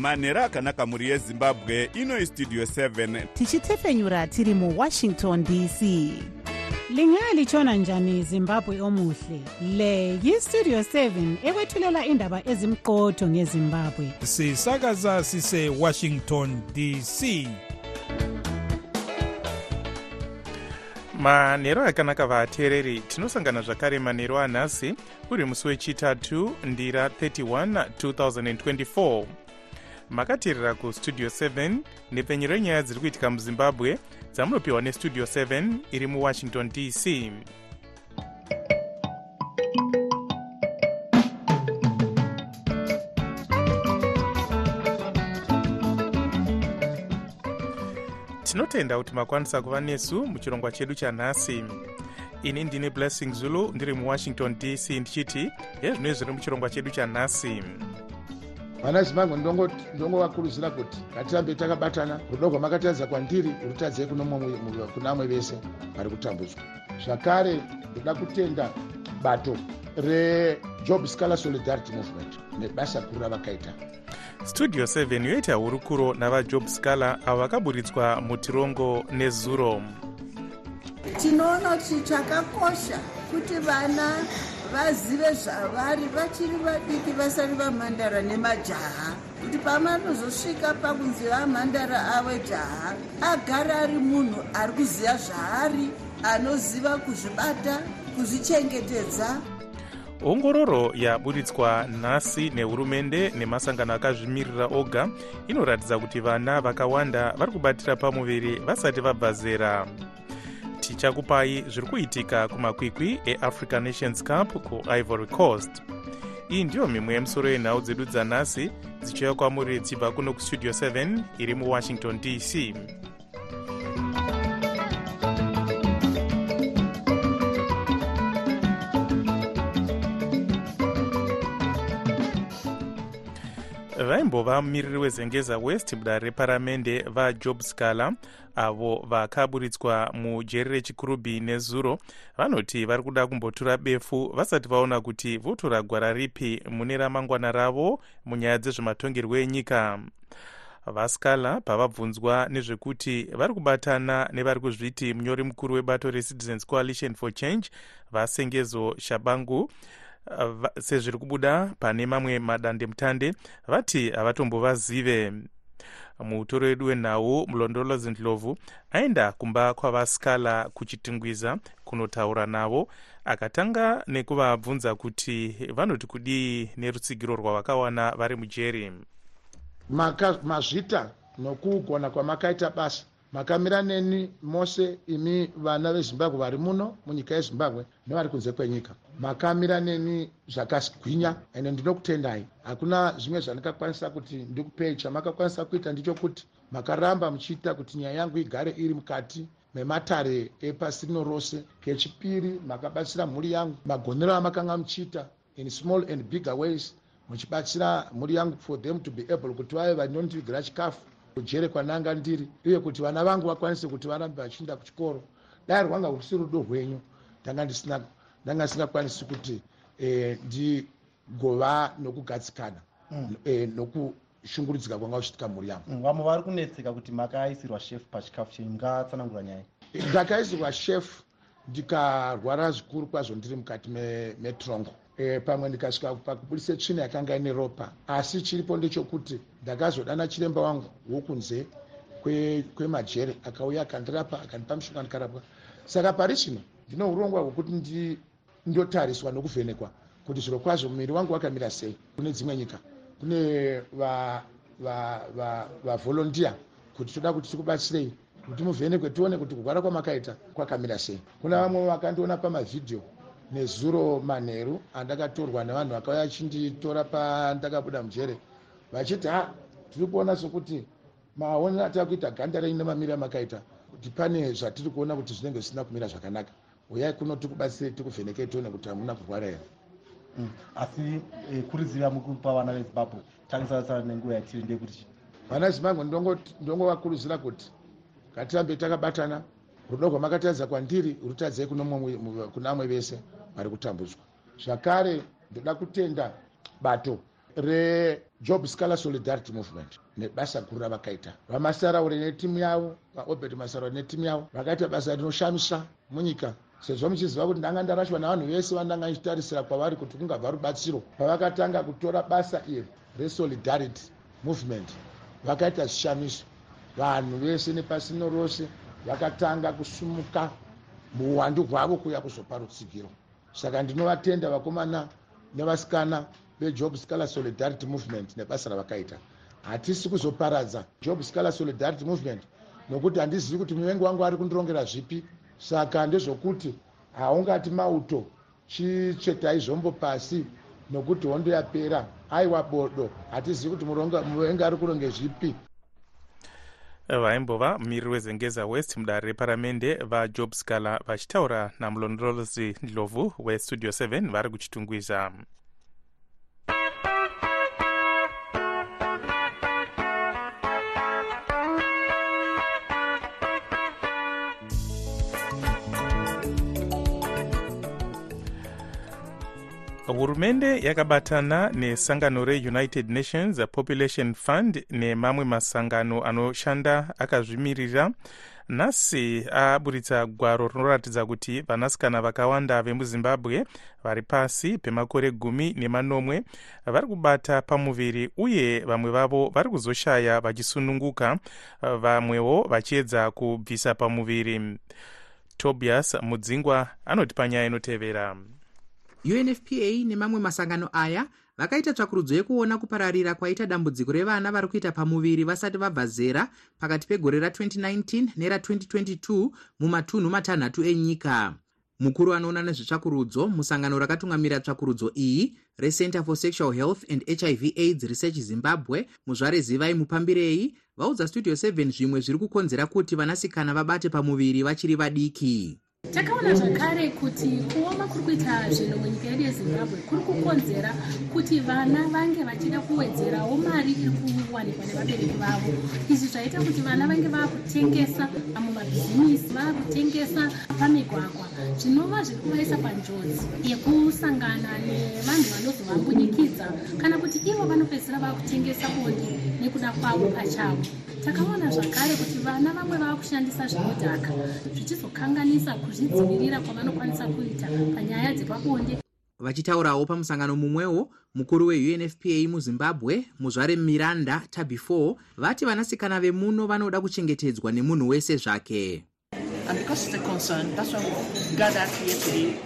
manhero akanaka mhuri yezimbabwe inoi studio 7 tichitefenyura tiri muwashington dc lingalitshona njani zimbabwe omuhle? Le yistudio 7 ekwethulela indaba ezimqotho ngezimbabwe. Sisakaza sisewashington dc manhero akanaka vateereri tinosangana zvakare manhero anhasi uri musi wechitatu ndira 31 2024 makateerera kustudio 7 nepfenyu renyaya dziri kuitika muzimbabwe dzamunopiwa nestudio 7 iri muwashington dc tinotenda kuti makwanisa kuva nesu muchirongwa chedu chanhasi. Ini ndine blessing zulu ndiri muwashington dc ndichiti hezvino zviri muchirongwa chedu chanhasi vana zimbabwe ndongovakurudzira kuti ngatirambe takabatana. Rudo rwamakataridza kwandiri rutadzei kuna amwe vese vari kutambudzwa. Zvakare ndoda kutenda bato rejob scalar solidarity movement nebasa guru ravakaita. Studio 7 yoita hurukuro navajob scalar avo vakaburitswa mutirongo nezuro. Tinoona kuti chakakosha kuti vana vazive zvavari vachiri vadiki vasari vamhandara nemajaha. Kuti pamanozosvika pakunzi vamhandara ave jaha agara ari munhu ari kuziva zvaari anoziva kuzvibata kuzvichengetedza. Ongororo yaburitswa nhasi nehurumende nemasangano akazvimirira oga inoratidza kuti vana vakawanda vari kubatira pamuviri vasati vabva zera tichakupai zviri kuitika kumakwikwi eafrica nations cup kuivory coast. Iyi ndiyo mimwe yemusoro yenhau dzedu dzanhasi dzichiuya kwamuri dzibva kuno kustudio 7 iri muwashington dc vaimbova mumiriri wezengeza west muda reparamende vajob scalar avo vakaburitswa mujeri rechikurubhi nezuro vanoti vari kuda kumbotura befu vasati vaona kuti votora gwara ripi mune ramangwana ravo munyaya dzezvematongerwo enyika. Vascala pavabvunzwa nezvekuti vari kubatana nevari kuzviti munyori mukuru webato recitizens coalition for change vasengezo shabangu sezviri kubuda pane mamwe madandemutande vati havatombovazive. Mutoro wedu wenhau mulondolozi ndlovu aenda kumba kwavascala kuchitingwiza kunotaura navo akatanga nekuvabvunza kuti vanoti kudii nerutsigiro rwavakawana vari mujeri. Mazvita nokugona kwamakaita basa makamira neni mose imi vana vezimbabwe vari muno munyika yezimbabwe nevari kunze kwenyika. Makamira neni zvakagwinya ende ndinokutendai. Hakuna zvimwe zvandingakwanisa kuti ndikupei chamakakwanisa kuita ndichokuti makaramba muchiita kuti nyaya yangu igare iri mukati mematare epasi rino rose. Kechipiri makabatsira mhuri yangu magonero amakanga muchiita in small and bigger ways muchibatsira mhuri yangu for them to be able kuti vave vanondivigira chikafu kujere kwananga ndiri uye kuti vana vangu vakwanise kuti varambe vachiinda kuchikoro. Dai rwanga rusi rudo rwenyu ndanga ndisina ndanga ndisingakwanisi kuti ndigova nokugatsikana mm. nokushungurudzika kwanga kuchiitika mhuri yangu vamwe vari kunetseka kuti makaisirwa chef pachikafu chenyu ngatsanangura nyaya ndakaisirwa chef ndikarwara zvikuru kwazvo ndiri mukati metrongo e, pamwe ndikasvika pakubudise tsvina yakanga ine ropa. Asi chiripo ndechokuti ndakazodana chiremba wangu wokunze kwemajere kwe akauya akandirapa akandipa mishonga ndikarapwa saka pari zvino ndino urongwa hwekuti ndotariswa nokuvhenekwa kuti zviro kwazvo muviri wangu wakamira sei. Kune dzimwe nyika kune vavolontiya kuti toda kuti tikubatsirei kuti muvhenekwe tione kuti kurwara kwamakaita kwakamira sei. Kuna vamwe vakandiona pamavhidhiyo nezuro manheru andakatorwa nevanhu vakauya achinditora pandakabuda mujere. Vachiti ha tiri kuona sokuti maonero atava kuita ganda renyu nemamiriro amakaita kuti pane zvatiri kuona kuti zvinenge zvisina kumira zvakanaka. Uyai kuno tikubatsirei tikuvhenekei tione kuti hamuna kurwara here. Asi kuriziva mukupa vana vezimbabwe tangisasara nenguva yatiri ndekuti vana zimbabwe ndongovakurudzira kuti ngatirambe takabatana. Rudo rwamakataridza kwandiri rutadzei kuna amwe vese vari kutambudzwa zvakare ndoda kutenda bato rejob scalar solidarity movement nebasa guru ravakaita. Vamasaraure netimu yavo vaobert masaraure netimu yavo vakaita basa rinoshamisa munyika. Sezvo muchiziva kuti ndanga ndarashwa navanhu vese vandanga nichitarisira kwavari kuti kungabva rubatsiro pavakatanga kutora basa iri resolidarity movement vakaita zvishamiso vanhu vese nepasino rose vakatanga kusumuka muuwandu hwavo kuuya kuzopa rutsigiro saka ndinovatenda vakomana nevasikana vejob scalar solidarity movement nebasa ravakaita. Hatisi kuzoparadza job scalar solidarity movement nokuti handizivi kuti muvengi wangu ari kundirongera zvipi. Saka ndezvokuti haungati mauto chitsvetai zvombo pasi nokuti hondo yapera. Aiwa bodo hatizivi kuti muvengi ari kuronge zvipi vaimbova mumiriri wezengeza west mudare reparamende vajob scalar vachitaura namulondolozi ndlovu westudio 7 vari kuchitungwiza hurumende yakabatana nesangano reunited nations population fund nemamwe masangano anoshanda akazvimirira. Nhasi aburitsa gwaro rinoratidza kuti vanasikana vakawanda vemuzimbabwe vari pasi pemakore gumi nemanomwe vari kubata pamuviri uye vamwe vavo vari kuzoshaya vachisununguka vamwewo vachiedza kubvisa pamuviri. Tobias mudzingwa anoti panyaya inotevera unfpa nemamwe masangano aya vakaita tsvakurudzo yekuona kupararira kwaita dambudziko revana vari kuita pamuviri vasati vabva zera pakati pegore ra2019 nera2022 mumatunhu matanhatu enyika. Mukuru anoona nezvetsvakurudzo musangano rakatungamira tsvakurudzo iyi recenter for sexual health and hiv aids research zimbabwe muzvare zivai mupambirei vaudza studio 7 zvimwe zviri kukonzera kuti vanasikana vabate pamuviri vachiri vadiki takaona zvakare kuti kuoma kuri kuita zvinhu munyika yedu yezimbabwe kuri kukonzera kuti vana vange vachida kuwedzerawo mari iri kuwanikwa nevabereki vavo. Izvi zvaita kuti vana vange vaakutengesa mumabhizimisi vaakutengesa pamigwagwa. Zvinova zviri kuvaisa panjodzi yekusangana nevanhu vanozovambunyikidza kana kuti ivo vanopedzisira vaakutengesa bonde nekuda kwavo pachavo. Takaona zvakare kuti vana vamwe vava kushandisa zvinodhaka zvichizokanganisa kuzvidzivirira kwavanokwanisa kuita panyaya dzepabonde. Vachitaurawo pamusangano mumwewo mukuru weunfpa muzimbabwe muzvare miranda tabi 4 vati vanasikana vemuno vanoda kuchengetedzwa nemunhu wese zvake.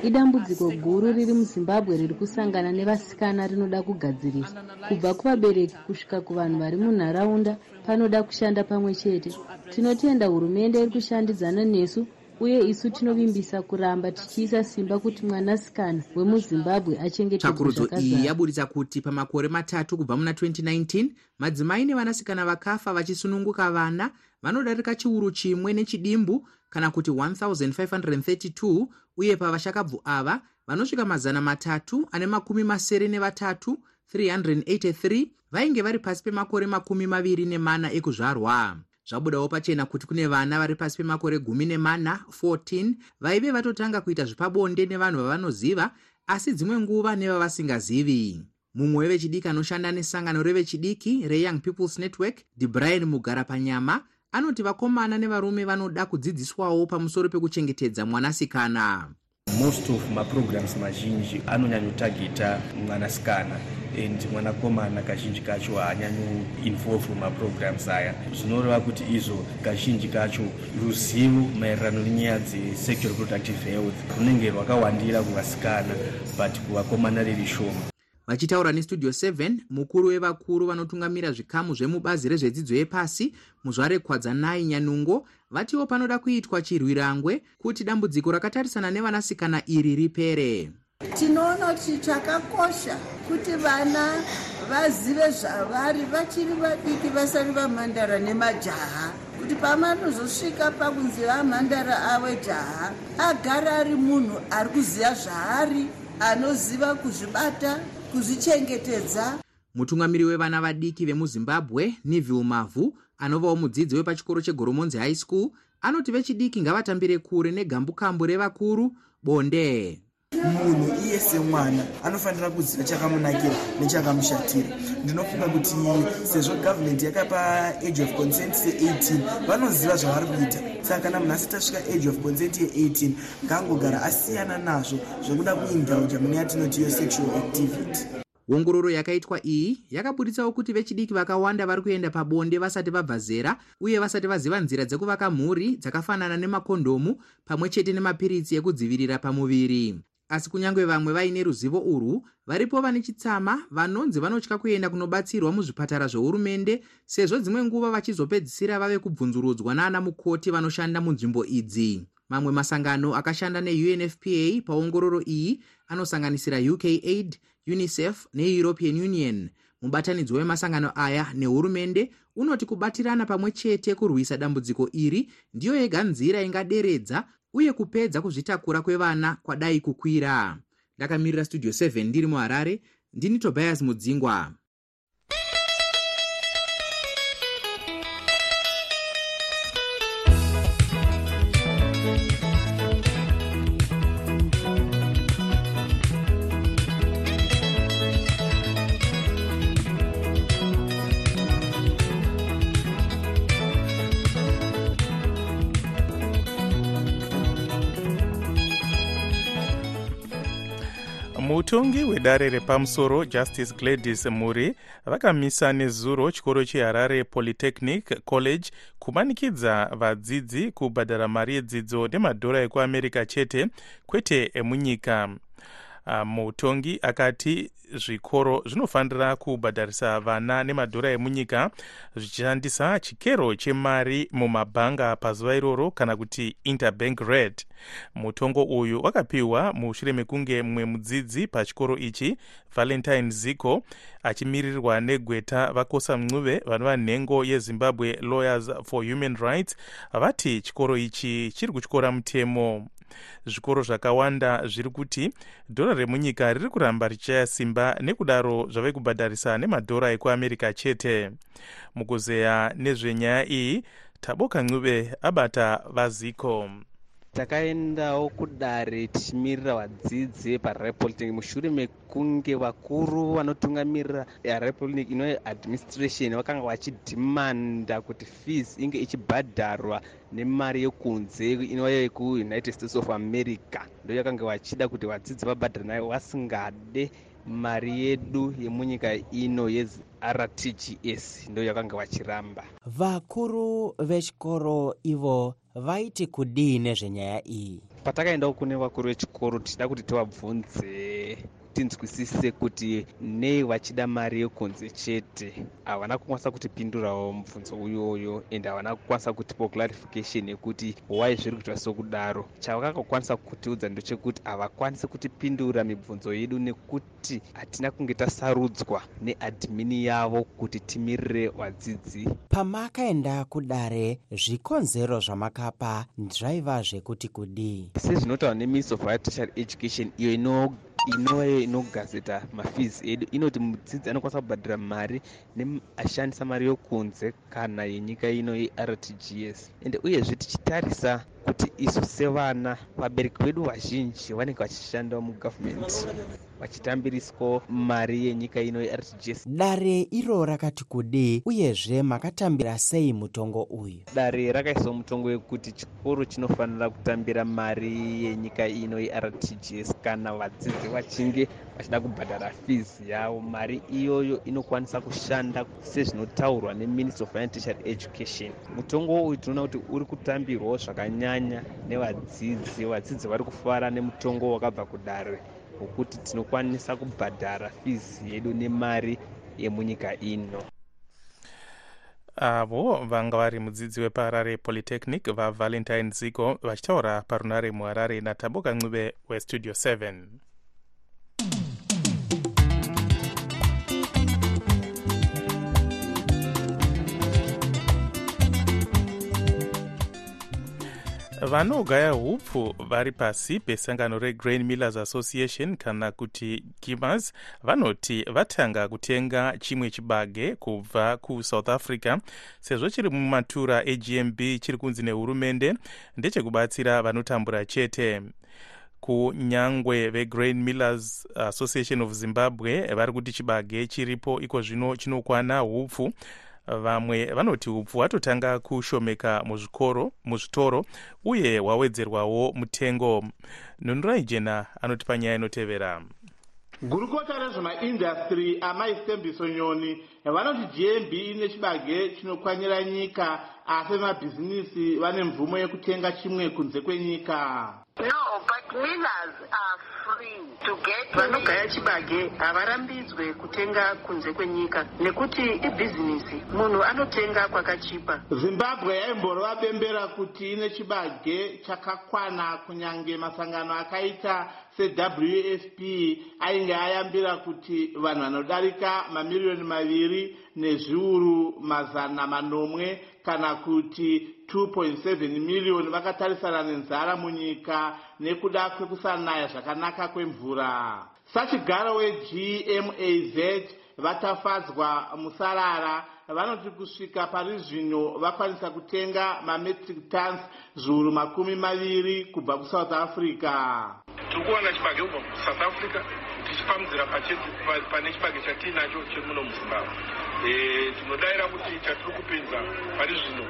Idambudziko guru riri muzimbabwe riri kusangana nevasikana rinoda kugadziriswa. Kubva kuvabereki kusvika kuvanhu vari munharaunda panoda kushanda pamwe chete. Tinotenda hurumende iri kushandidzana nesu uye isu tinovimbisa kuramba tichiisa simba kuti mwanasikana wemuzimbabwe achengetedzwatsvakurudzo iyi yaburitsa kuti pamakore matatu kubva muna 2019 madzimai nevanasikana vakafa vachisununguka vana vanodarika chiuru chimwe nechidimbu kana kuti 1532 uye pavashakabvu ava vanosvika mazana matatu ane makumi masere nevatatu 383 vainge vari pasi pemakore makumi maviri nemana ekuzvarwa zvabudawo pachena kuti kune vana vari pasi pemakore gumi nemana 14 vaive vatotanga kuita zvepabonde nevanhu vavanoziva asi dzimwe nguva nevavasingazivi mumwe wevechidiki anoshanda nesangano revechidiki reyoung peoples network debrian mugara panyama anoti vakomana nevarume vanoda kudzidziswawo pamusoro pekuchengetedza mwanasikana most of maprograms mazhinji anonyanyotageta mwanasikana and mwanakomana kazhinji kacho haanyanyoinvolve mumaprograms aya. Zvinoreva kuti izvo kazhinji kacho ruzivo maererano nenyaya dzesexual reproductive health runenge rwakawandira kuvasikana but kuvakomana riri shoma vachitaura nestudio 7 mukuru wevakuru vanotungamira zvikamu zvemubazi rezvedzidzo yepasi muzvare kwadzanai nyanungo. Vatiwo panoda kuitwa chirwirangwe kuti dambudziko rakatarisana nevanasikana iri ripere. Tinoona kuti chakakosha kuti vana vazive zvavari vachiri vadiki vasati vamhandara nemajaha kuti pamanozosvika pakunzi vamhandara ave jaha agara ari munhu ari kuziva zvaari anoziva kuzvibata kuzvichengetedza. Mutungamiri wevana vadiki vemuzimbabwe nivil mavhu anovawo mudzidzi wepachikoro chegoromonzi high school anoti vechidiki ngavatambire kure negambukambu revakuru bonde munhu iye semwana anofanira kuziva chakamunakira nechakamushatira. Ndinofunga kuti sezvo gavhumendi yakapa age of consent se18 vanoziva zvavari kuita. Saka kana munhu asati asvika age of consent ye18 ngaangogara asiyana nazvo zvekuda kuindulja mune yatinoti yo sexual activity. Ongororo yakaitwa iyi yakabuditsawo kuti vechidiki vakawanda vari kuenda pabonde vasati vabva zera uye vasati vaziva nzira dzekuvaka mhuri dzakafanana nemakondomu pamwe chete nemapiritsi ekudzivirira pamuviri asi kunyange vamwe vaine ruzivo urwu varipo vane chitsama vanonzi vanotya kuenda kunobatsirwa muzvipatara zvehurumende sezvo dzimwe nguva vachizopedzisira vave kubvunzurudzwa naana mukoti vanoshanda munzvimbo idzi. Mamwe masangano akashanda neunfpa paongororo iyi anosanganisira uk aid unicef neeuropean union. Mubatanidzwa wemasangano aya nehurumende unoti kubatirana pamwe chete kurwisa dambudziko iri ndiyo yega nzira ingaderedza uye kupedza kuzvitakura kwevana kwadai kukwira. Ndakamirira studio 7 ndiri muharare ndini tobias mudzingwa mutongi wedare repamusoro justice gladys muri vakamisa nezuro chikoro cheharare polytechnic college kumanikidza vadzidzi kubhadhara mari yedzidzo nemadhora ekuamerica chete kwete emunyika mutongi akati zvikoro zvinofanira kubhadharisa vana nemadhora emunyika zvichishandisa chikero chemari mumabhanga pazuva iroro kana kuti interbank rate mutongo uyu wakapiwa mushure mekunge mumwe mudzidzi pachikoro ichi valentine ziko achimirirwa negweta vakosa mncuve vanova nhengo yezimbabwe lawyers for human rights vati chikoro ichi chiri kutyora mutemo zvikoro zvakawanda zviri kuti dhora remunyika riri kuramba richaya simba nekudaro zvave kubhadharisa nemadhora ekuamerica chete. Mukuzeya nezvenyaya iyi taboka ncube abata vaziko takaendawo kudare tichimirira vadzidzi parepolitec mushure mekunge vakuru vanotungamirira yarepolitec ino administration vakanga vachidhimanda kuti fees inge ichibhadharwa nemari yekunze inova yekuunited states of america. Ndo yakanga vachida kuti vadzidzi vabhadhare nayo vasingade mari yedu yemunyika ino yertgs ndo yakanga vachiramba. Vakuru vechikoro ivo vaiti kudii nezvenyaya iyi? Patakaendawo kune vakuru vechikoro tichida kuti tivabvunze tinzwisise kuti nei vachida mari yekunze chete havana kukwanisa kutipindurawo mubvunzo uyoyo ende havana kukwanisa kutipo clarification yekuti wai zviri kuitwa sokudaro. Chavakangokwanisa kutiudza ndechekuti havakwanisi kutipindura mibvunzo yedu nekuti hatina kunge tasarudzwa neadhimini yavo kuti timirire vadzidzi. Pamakaenda kudare zvikonzero zvamakapa zvaiva zvekuti kudii. Sezvinotaurwa neministry of higher tertiary education iyo ino inoyo inogazeta mafees edu. Inoti mudzidzi anokwanisa kubhadhira mari ashandisa mari yokunze kana yenyika ino yertgs ende uyezve tichitarisa kuti isu sevana vabereki vedu vazhinji vanenge vachishandawo mugavhumendi vachitambiriswawo mari yenyika ino yertgs dare iro rakati kudii uyezve makatambira sei mutongo uyu? Dare rakaiswa mutongo wekuti chikoro chinofanira kutambira mari yenyika ino yertgs kana vadzidzi vachinge vachida kubhadhara fees yavo mari iyoyo inokwanisa kushanda sezvinotaurwa neministry of tertiary education. Mutongo uyu tinoona kuti uri kutambirwawo zvakanyanya nevadzidzi. Vadzidzi vari kufara nemutongo wakabva kudare wekuti tinokwanisa kubhadhara fees yedu nemari yemunyika ino. Avo vanga vari mudzidzi wepaharare polytechnic vavalentine ziko vachitaura parunare muharare nataboka ncube westudio 7 vanogaya hupfu vari pasi pesangano regrain millers association kana kuti gimas vanoti vatanga kutenga chimwe chibage kubva kusouth africa sezvo chiri mumatura agmb chiri kunzi nehurumende ndechekubatsira vanotambura chete. Kunyangwe vegrain millers association of zimbabwe vari kuti chibage chiripo iko zvino chinokwana hupfu vamwe vanoti upfu hwatotanga kushomeka muzvikoro muzvitoro uye hwawedzerwawo mutengo. Nhunurai jena anoti panyaya inotevera. Gurukota rezvemaindastry amaistembiso nyoni vanoti gmb ine chibage chinokwanyira nyika asi vemabhizinisi vane mvumo yekutenga chimwe kunze kwenyika no but millers are free to get vanogaya chibage havarambidzwe kutenga kunze kwenyika nekuti ibhizinisi munhu anotenga kwakachipa. Zimbabwe yaimborova bembera kuti ine chibage chakakwana kunyange masangano akaita sewfp ainge ayambira kuti vanhu vanodarika mamiriyoni maviri nezviuru mazana manomwe kana kuti 2.7 miriyoni vakatarisana nenzara munyika nekuda kwekusanaya zvakanaka kwemvura. Sachigaro wegmaz vatafadzwa musarara vanoti kusvika pari zvino vakwanisa kutenga mametric tons zviuru makumi maviri kubva kusouth africa. Tiri kuwana chibage kubva kusouth africa tichipamudzira pane chibage chatiinacho chiri muno muzimbabwe tinodayira kuti chatiri kupinza pari zvino.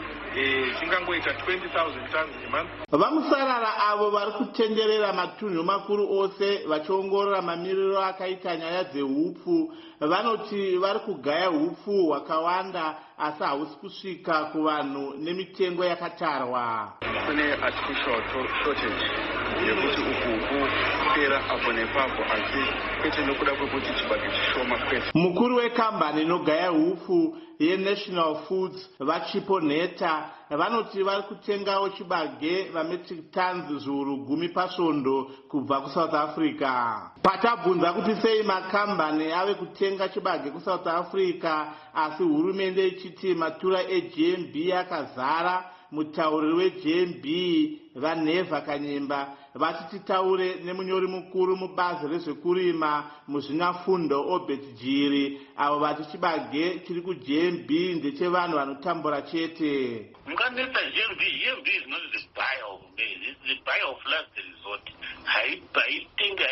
Chingangoita 20,000 tons nemonth vamusarara avo vari kutenderera matunhu makuru ose vachiongorora mamiriro akaita nyaya dzeupfu vanoti vari kugaya upfu hwakawanda asi hausi kusvika kuvanhu nemitengo yakatarwa. Kune artificial shortage yekuti ukuku kupera apo nepapo asi kwete nokuda kwekuti chibage chishoma kwete. Mukuru wekambani inogaya upfu yenational foods vachipo nheta vanoti vari kutengawo chibage vametric tons zviuru gumi pasvondo kubva kusouth africa. Patabvunza kuti sei makambani ave kutenga chibage kusouth africa asi hurumende ichiti matura egmb akazara mutauriri wegmb vanhevha kanyemba vachititaure nemunyori mukuru mubazi rezvekurima muzvinafundo obert jiri avo vati chibage chiri kugmb ndechevanhu vanotambura chete. Mukanetsa gmb gmb is not the buyer of maize its the buyer of last resort haitenga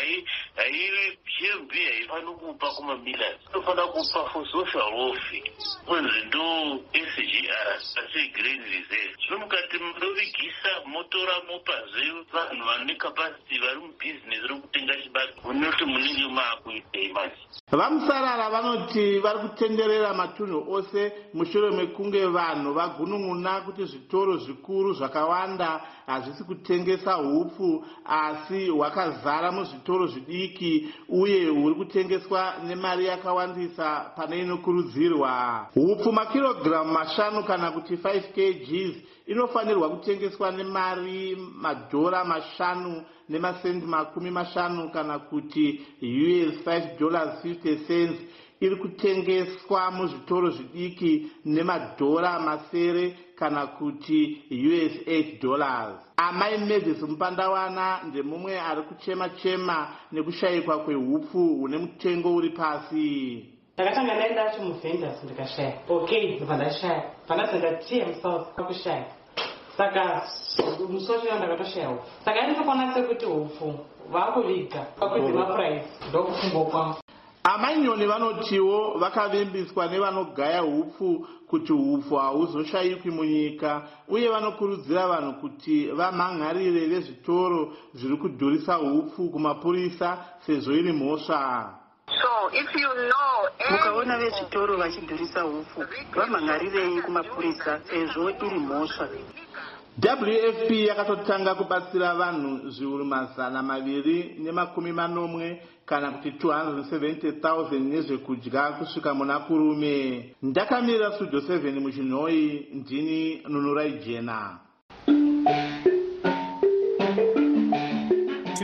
haive gmb haifani kupa kumamilas inofanira kupa for social welfare kwenzi ndo sgr asi grain reserve. Zvino mukati munovigisa motora mopaze vanhu vane capacity vari mubhizinesi rokutenga chibage. Munoti munenge maakuitei manje vamusarara vanoti vari kutenderera matunhu ose mushure mekunge vanhu vagunun'una kuti zvitoro zvikuru zvakawanda hazvisi kutengesa upfu asi hwakazara muzvitoro zvidiki uye huri kutengeswa nemari yakawandisa pane inokurudzirwa. Upfu makirogiramu mashanu kana kuti 5 kgs inofanirwa kutengeswa nemari madhora mashanu nemasendi makumi mashanu kana kuti us 5 dollars 50 cents. Iri kutengeswa muzvitoro zvidiki nemadhora masere kana kuti us 8 dollars. Amai mezis mupandawana ndemumwe ari kuchema chema nekushayikwa kweupfu hune mutengo uri pasi ndakatanga ndaenda acho muvhendas ndikashaya. Okay ndobva ndashaya. Pandabva ndatiye musouth kwakushaya. Saka musi wacho ndakatoshaya upfu saka nditokuona sekuti upfu vakuviga pakuti mapuraisi ndokufungwa kwangu amanyoni vanotiwo vakavimbiswa nevanogaya upfu kuti upfu hahuzoshayikwi munyika uye vanokurudzira vanhu kuti vamhan'arire vezvitoro zviri kudhurisa upfu kumapurisa sezvo iri mhosva so if you know mukaona vezvitoro vachidhurisa upfu vamhan'arirei kumapurisa sezvo iri mhosva. Wfp yakatotanga kubatsira vanhu zviuru mazana maviri nemakumi manomwe kana kuti 270,000 nezvekudya kusvika muna kurume. Ndakamirira studio 7 muchinhoi ndini nunurai jena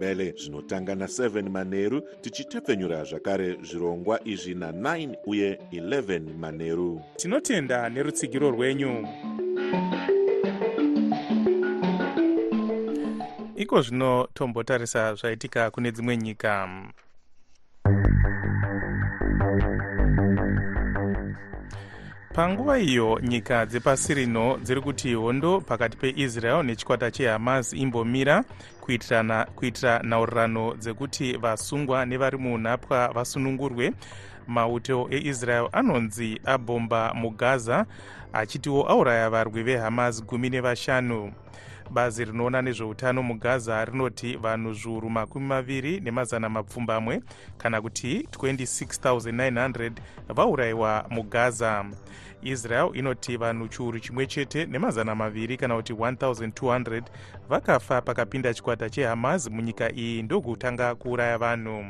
nendebele zvinotanga na7 manheru tichitepfenyura zvakare zvirongwa izvi na9 uye 11 manheru tinotenda nerutsigiro rwenyu. Iko zvino tombotarisa zvaitika kune dzimwe nyika panguva iyo nyika dzepasi rino dziri kuti hondo pakati peisrael nechikwata chehamas imbomira kuitira, kuitira nhaurirano dzekuti vasungwa nevari muunhapwa vasunungurwe. Mauto eisrael anonzi abhomba mugaza achitiwo auraya varwi vehamas gumi nevashanu bazi rinoona nezveutano mugaza rinoti vanhu zviuru makumi maviri nemazana mapfumbamwe kana kuti 26900 vaurayiwa mugaza. Israel inoti vanhu chiuru chimwe chete nemazana maviri kana kuti 1200 vakafa pakapinda chikwata chehamas munyika iyi ndokutanga kuuraya vanhu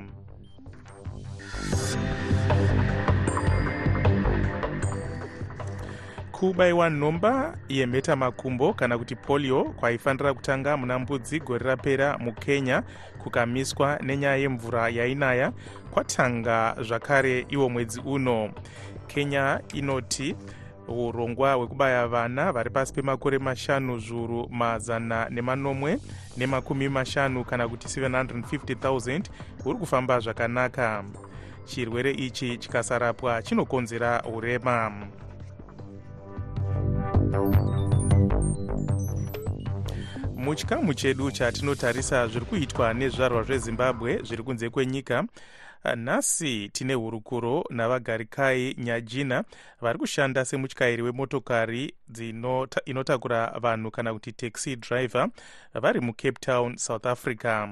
kubayiwa nhomba yemhetamakumbo kana kuti polio kwaifanira kutanga muna mbudzi gore rapera mukenya kukamiswa nenyaya yemvura yainaya. Kwatanga zvakare iwo mwedzi uno. Kenya inoti urongwa hwekubaya vana vari pasi pemakore mashanu zviuru mazana nemanomwe nemakumi mashanu kana kuti 750,000 huri kufamba zvakanaka. Chirwere ichi chikasarapwa chinokonzera urema muchikamu chedu chatinotarisa zviri kuitwa nezvizvarwa zvezimbabwe zviri kunze kwenyika nhasi tine hurukuro navagarikai nyajina vari kushanda semutyairi wemotokari inotakura vanhu kana kuti taxi driver vari mucape town south africa.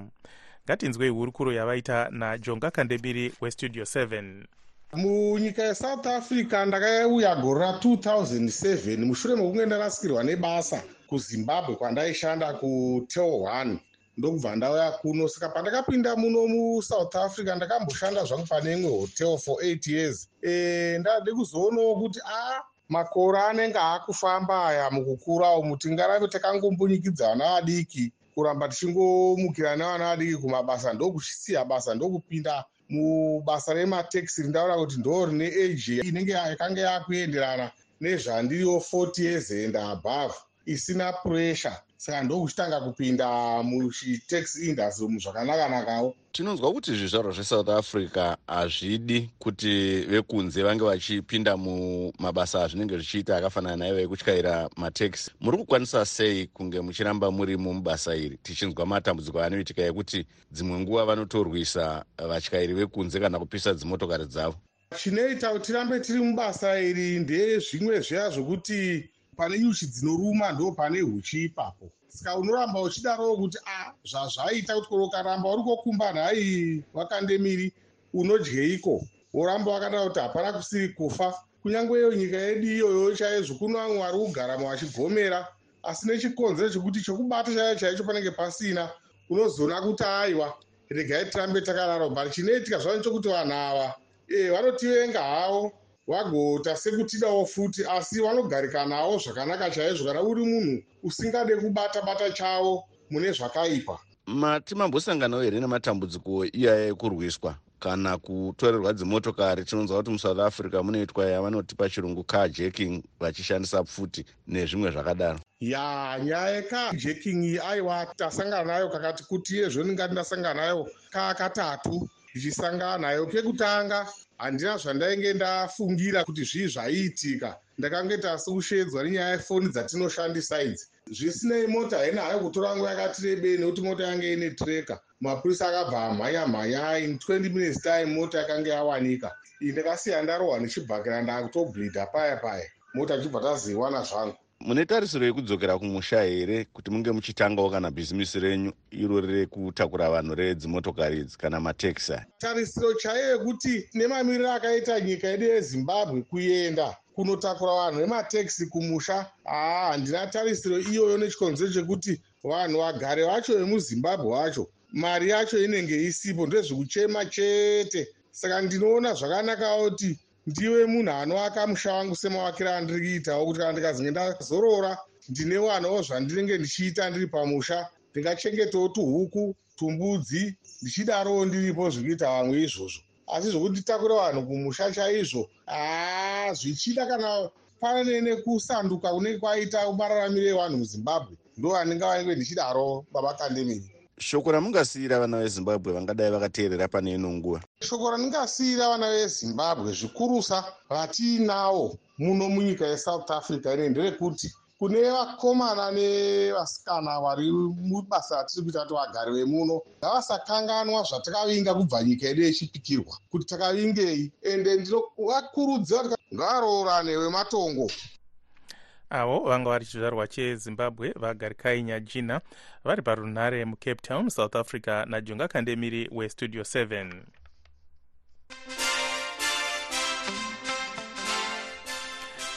Ngatinzwei hurukuro yavaita najonga kandebiri westudio 7 munyika yesouth africa ndakauya gore ra2007 mushure mekunge ndarasikirwa nebasa kuzimbabwe kwandaishanda kutel 1 ndokubva ndauya kuno saka pandakapinda muno musouth africa ndakamboshanda zvangu pane imwe hotel for 8 years. E, ndade kuzoonawo kuti a makore anenge akufamba aya mukukura umu tingarave takangombonyikidza vana vadiki kuramba tichingomukira nevana vadiki kumabasa. Ndokusiya basa ndokupinda mubasa remateksi rindaura kuti ndo rine age inenge yakanga yakuenderana nezvandiriwo 40 years and above isina pressure. Saka ndokuchitanga kupinda muchitaxi industry umu zvakanakanakawo tinonzwa kuti zvizvarwa zvesouth africa hazvidi kuti vekunze vange vachipinda mumabasa azvinenge zvichiita akafanana naivo ekutyaira mataxi muri kukwanisa sei kunge muchiramba muri mumubasa iri? Tichinzwa matambudziko anoitika ekuti dzimwe nguva vanotorwisa vatyairi vekunze kana kupisa dzimotokari dzavo. Chinoita kuti tirambe tiri mubasa iri ndezvimwe zviya zvokuti pane nyuchi dzinoruma ndo pane huchi ipapo. Saka unoramba uchidarowo kuti a zvazvaita kuti koro ukaramba uri kokumba nhai wakandemiri unodyeiko woramba wakada kuti hapana kusiri kufa. Kunyange nyika yedu iyoyo chaizvo kuno vamwe vari kugarama vachigomera asi nechikonzero chekuti chokubata chaicho chaicho panenge pasina unozoona kuti aiwa regai tirambe takararo bhari chinoitika zvavo chokuti vanhu ava e vanotivenga havo vagoita sekutidawo futi asi vanogarika nawo zvakanaka chaizvo. Kana uri munhu usingade kubata bata chavo mune zvakaipa. Mati mambosanganawo here nematambudziko iyaya ekurwiswa? Kana kutorerwa dzimotokari tinonzwa kuti musouth africa munoitwa yavanoti pachirungu carjacking vachishandisa pfuti nezvimwe zvakadaro. Ya nyaya yekajeking iyi aiwa tasangana nayo kakati kuti yezvo ndingati ndasangana nayo kakatatu ndichisangana nayo kekutanga handina zvandainge ndafungira kuti zvii zvaiitika. Ndakange tasi kushedzwa nenyaya yefoni dzatinoshandisa idzi. Zvisinei mota haina hayo kutora nguva yakati rebei nekuti mota yange ine treka mapurisa akabva amhanya mhanya in 20 minutes time mota yakanga yawanika. Ii ndakasiya ndarohwa ndichibhakira ndakutobhleedha paya paya. Mota tichibva taziwana zvangu mune tarisiro yekudzokera kumusha here kuti munge muchitangawo kana bhizimisi renyu iro rekutakura vanhu redzimotokari idzi kana matekisi aya? Tarisiro chaiyo yekuti nemamiriro akaita nyika yedu yezimbabwe kuenda kunotakura vanhu vematekisi kumusha. Haa handina tarisiro iyoyo nechikonzero chekuti vanhu vagare vacho vemuzimbabwe vacho. Mari yacho inenge isipo ndezvekuchema chete. Saka ndinoona zvakanakawo kuti ndiwe munhu anoaka musha wangu semavakiro andiri kuitawo kuti kana ndikazinge ndazorora ndinewanawo zvandinenge ndichiita ndiri pamusha. Ndingachengetawo tuhuku tumbudzi ndichidarowo ndiripo zvekuita vamwe izvozvo. Asi zvokuti nditakure vanhu kumusha chaizvo haa zvichida kana pane nekusanduka kunenge kwaita mararamiro evanhu muzimbabwe. Ndo vandinga vange ndichidaro baba kandemiri shoko ramungasiyira vana vezimbabwe vangadai vakateerera pane ino nguva. Shoko randingasiyira vana vezimbabwe zvikurusa vatiinawo muno munyika yesouth africa ine nderekuti kune vakomana nevasikana vari mubasa ratiri kuita kuti vagari vemuno ngavasakanganwa zvatakavinga kubva nyika yedu yechipikirwa kuti takavingei. Ende ndinovakurudzira kuti ngavaroorane vematongo avo vanga vari chizvarwa chezimbabwe vagarikainya jina vari parunhare mucape town south africa najonga kandemiri westudio 7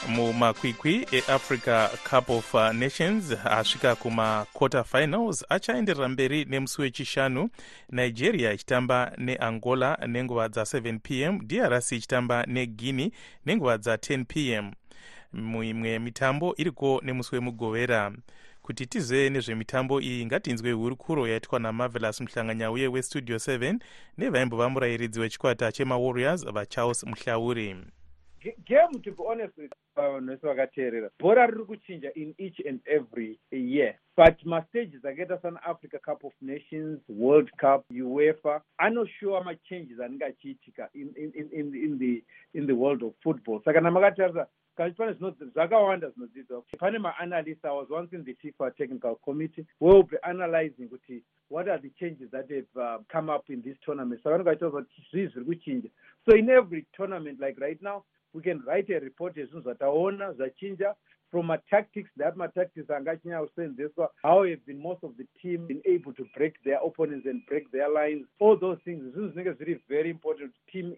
mumakwikwi eafrica cup of nations asvika kumaquarter finals achaenderera mberi nemusi wechishanu. Nigeria ichitamba neangola nenguva dza7 p m drc ichitamba neguinea nenguva dza10 p m muimwe mitambo iriko nemusi wemugovera kuti tizive nezvemitambo iyi ngatinzwe hurukuro yaitwa namarvelous muhlanganyauye westudio 7 nevaimbova murayiridzi wechikwata chemawarriors vacharles muhlauri game to be honest with vanhu vese vakateerera. Bhora riri kuchinja in each and every year but mastages akaita sana africa cup of nations world cup uefa anoshowa machanges anenge achiitika in, in, in, in, the, in the world of football. Saka namakatarisa kachi pane zvakawanda zvinodzidzwa pane maanalyst i was once in the fifa technical committee will be analyzing what are the changes that have uh, come up in this tournament. Vanenge vachitaura kuti zvii zviri kuchinja so in every tournament like right now we can write a report yezvinhu zvataona zvachinja from matactics that matactics anga achinyanya kusenzeswa how have been most of the team been able to break their opponents and break their lines? All those things zvinhu zvinenge zviri very important team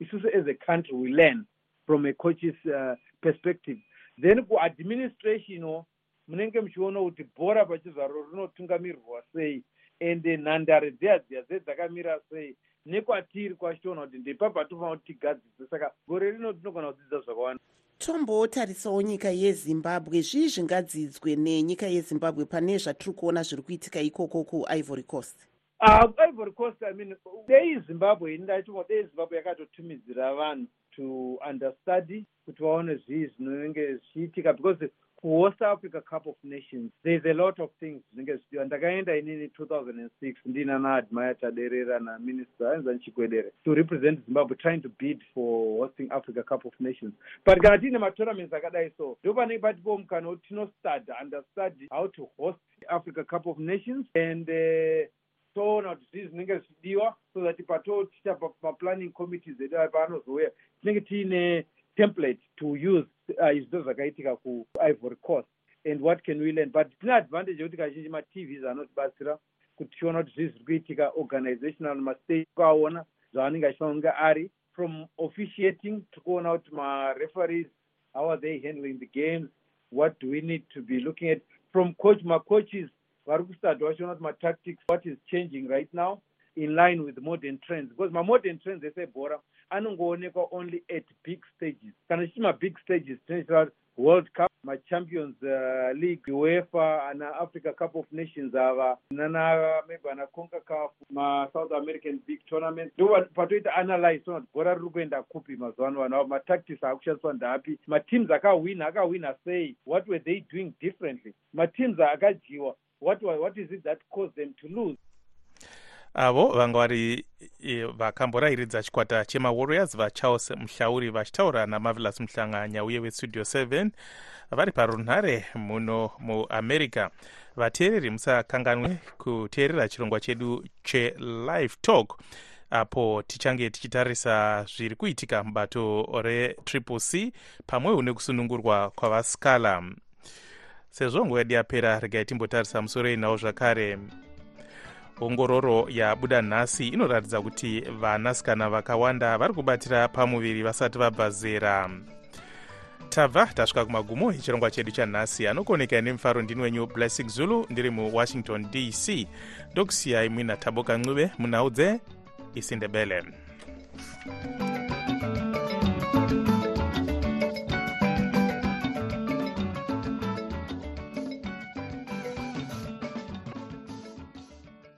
isusu as a country we learn from a coaches uh, perspective. Then kuadministration munenge muchiona kuti bhora pachizvaro rinotungamirirwa sei and nhandare dziya dziya dzedzakamira sei nekwatiri kwachitoona kuti ndepapa tofanira kuti tigadzidze. Saka gore rino tinogona kudzidza zvakawanda. Tombotarisawo nyika yezimbabwe. Zvii zvingadzidzwe nenyika yezimbabwe pane zvatiri kuona zviri kuitika ikoko kuivory coast? Uh, ivory coast i mean dei zimbabwe ini ndachimo dei zimbabwe yakatotumidzira vanhu to understudy kuti vaone zvii zvinenge zvichiitika because kuhost africa cup of nations thereis a lot of things zvinenge zvichidiwa ndakaenda inini 2006 ndiina naadmire taderera naminister ainza nchikwedere to represent zimbabwe trying to bid for hosting africa cup of nations. But kana tiine matournaments akadai so ndo panenge patipo mukana wekuti tinostudy understudy how to host africa cup of nations and uh, toona kuti zvii zvinenge zvichidiwa so that patoticha maplanning committees edu paanozouya tinenge tiine template to use uh, izvo zvakaitika kuivory coast and what can we learn? But tine advantage yekuti kazhinji matvs anotibatsira kuti tichiona kuti zvii zviri kuitika organizational mastate kwaona zvaanenge achifanira kunge ari from officiating tikuona kuti mareferees how are they handling the games? What do we need to be looking at? From coach macoaches vari kustarta vachiona kuti matactics what is changing right now in line with modern trends. Because mamodern trends ese ebhora anongoonekwa only at big stages. Kana chichi mabig stages tinoitira world cup machampions uh, league uefa anaafrica cup of nations ava nana maybe ana concacaf masouth american big tournament ndo patoita analyze tona kuti bhora riri kuenda kupi mazuva ano vanhu avo matactics aakushandiswa ndapi mateams akawina akawina sei. What were they doing differently? Mateams akadyiwa what, what is it that caused them to lose? Avo vanga vari vakamborayiridza chikwata chemawarriors vacharles muhlauri vachitaura namarvelous muhlanganya uye westudio 7 vari parunhare muno muamerica. Vateereri musakanganwe kuteerera chirongwa chedu chelive talk apo tichange tichitarisa zviri kuitika mubato retriple c pamwewo nekusunungurwa kwavaskala sezvo nguva yedu yapera regai timbotarisa musoro inawo zvakare. Ongororo yabuda nhasi inoratidza kuti vanasikana vakawanda vari kubatira pamuviri vasati vabva zera. Tabva tasvika kumagumo echirongwa chedu chanhasi. Anokuonekai nemufaro ndini wenyu blessing zulu ndiri muwashington dc ndokusiyai muina taboka ncube munhau dzeisindebele thank you